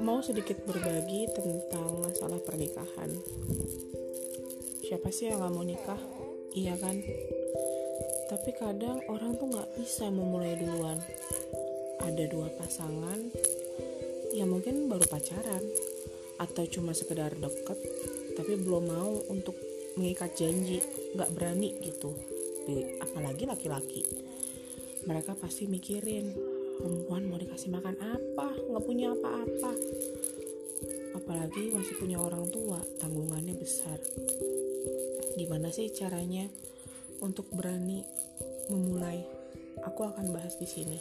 mau sedikit berbagi tentang masalah pernikahan. Siapa sih yang gak mau nikah? Iya kan? Tapi kadang orang tuh gak bisa memulai duluan. Ada dua pasangan yang mungkin baru pacaran atau cuma sekedar deket tapi belum mau untuk mengikat janji, gak berani gitu. Apalagi laki-laki. Mereka pasti mikirin perempuan mau dikasih makan apa? Nggak punya apa-apa. Apalagi masih punya orang tua tanggungannya besar. Gimana sih caranya untuk berani memulai? Aku akan bahas di sini